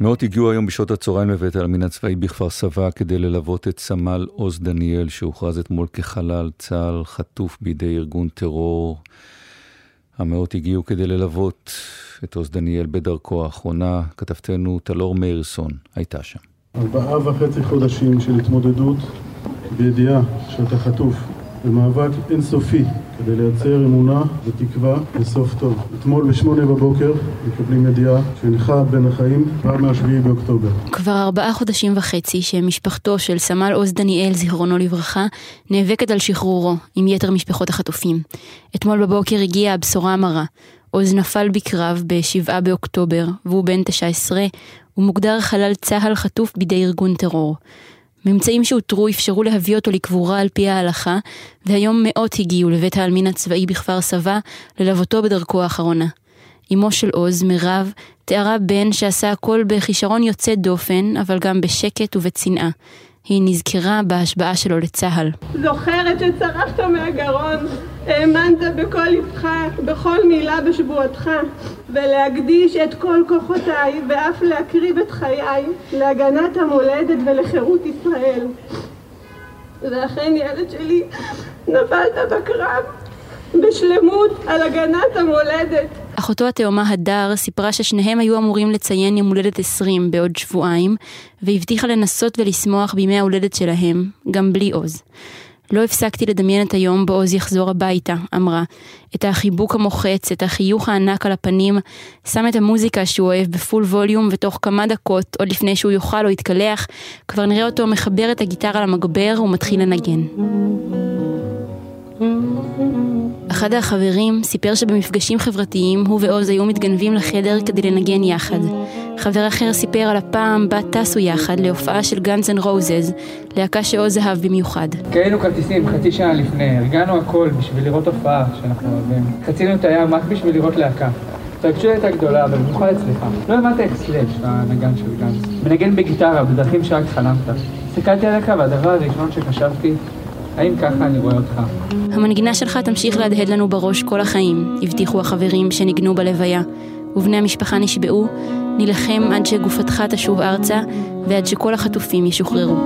מאות הגיעו היום בשעות הצהריים לבית העלמין הצבאי בכפר סבא כדי ללוות את סמל עוז דניאל שהוכרז אתמול כחלל צה"ל חטוף בידי ארגון טרור. המאות הגיעו כדי ללוות את עוז דניאל בדרכו האחרונה. כתבתנו טלור מאירסון הייתה שם. ארבעה וחצי חודשים של התמודדות בידיעה שאתה חטוף במאבק אינסופי כדי לייצר אמונה ותקווה לסוף טוב. אתמול בשמונה בבוקר מקבלים ידיעה שהנחה בין החיים כבר מהשביעי באוקטובר. כבר ארבעה חודשים וחצי שמשפחתו של סמל עוז דניאל, זיכרונו לברכה, נאבקת על שחרורו עם יתר משפחות החטופים. אתמול בבוקר הגיעה הבשורה המרה. עוז נפל בקרב ב-7 באוקטובר, והוא בן 19, ומוגדר חלל צה"ל חטוף בידי ארגון טרור. ממצאים שאותרו אפשרו להביא אותו לקבורה על פי ההלכה, והיום מאות הגיעו לבית העלמין הצבאי בכפר סבא ללוותו בדרכו האחרונה. אמו של עוז, מירב, תיארה בן שעשה הכל בכישרון יוצא דופן, אבל גם בשקט ובצנעה. היא נזכרה בהשבעה שלו לצה"ל. זוכרת שצרחת מהגרון, האמנת בכל לבך, בכל מילה בשבועתך, ולהקדיש את כל כוחותיי, ואף להקריב את חיי, להגנת המולדת ולחירות ישראל. ואכן, ילד שלי, נפלת בקרב, בשלמות, על הגנת המולדת. אחותו התאומה הדר סיפרה ששניהם היו אמורים לציין יום הולדת 20 בעוד שבועיים, והבטיחה לנסות ולשמוח בימי ההולדת שלהם, גם בלי עוז. לא הפסקתי לדמיין את היום בו עוז יחזור הביתה, אמרה. את החיבוק המוחץ, את החיוך הענק על הפנים, שם את המוזיקה שהוא אוהב בפול ווליום, ותוך כמה דקות, עוד לפני שהוא יאכל או יתקלח, כבר נראה אותו מחבר את הגיטרה למגבר ומתחיל לנגן. אחד החברים סיפר שבמפגשים חברתיים הוא ועוז היו מתגנבים לחדר כדי לנגן יחד. חבר אחר סיפר על הפעם בה טסו יחד להופעה של גאנס אנד רוזז, להקה שעוז אהב במיוחד. קנינו כרטיסים חצי שעה לפני, ארגנו הכל בשביל לראות הופעה שאנחנו אוהבים. חצינו את הים רק בשביל לראות להקה. ההתרגשות הייתה גדולה, אבל במיוחד אצלך. לא הבנת איך סלאש, הנגן של גאנס. מנגן בגיטרה, בדרכים שרק חלמת. הסתכלתי עליך והדבר הראשון שחשבתי האם ככה אני רואה אותך? המנגינה שלך תמשיך להדהד לנו בראש כל החיים, הבטיחו החברים שניגנו בלוויה, ובני המשפחה נשבעו, נילחם עד שגופתך תשוב ארצה, ועד שכל החטופים ישוחררו.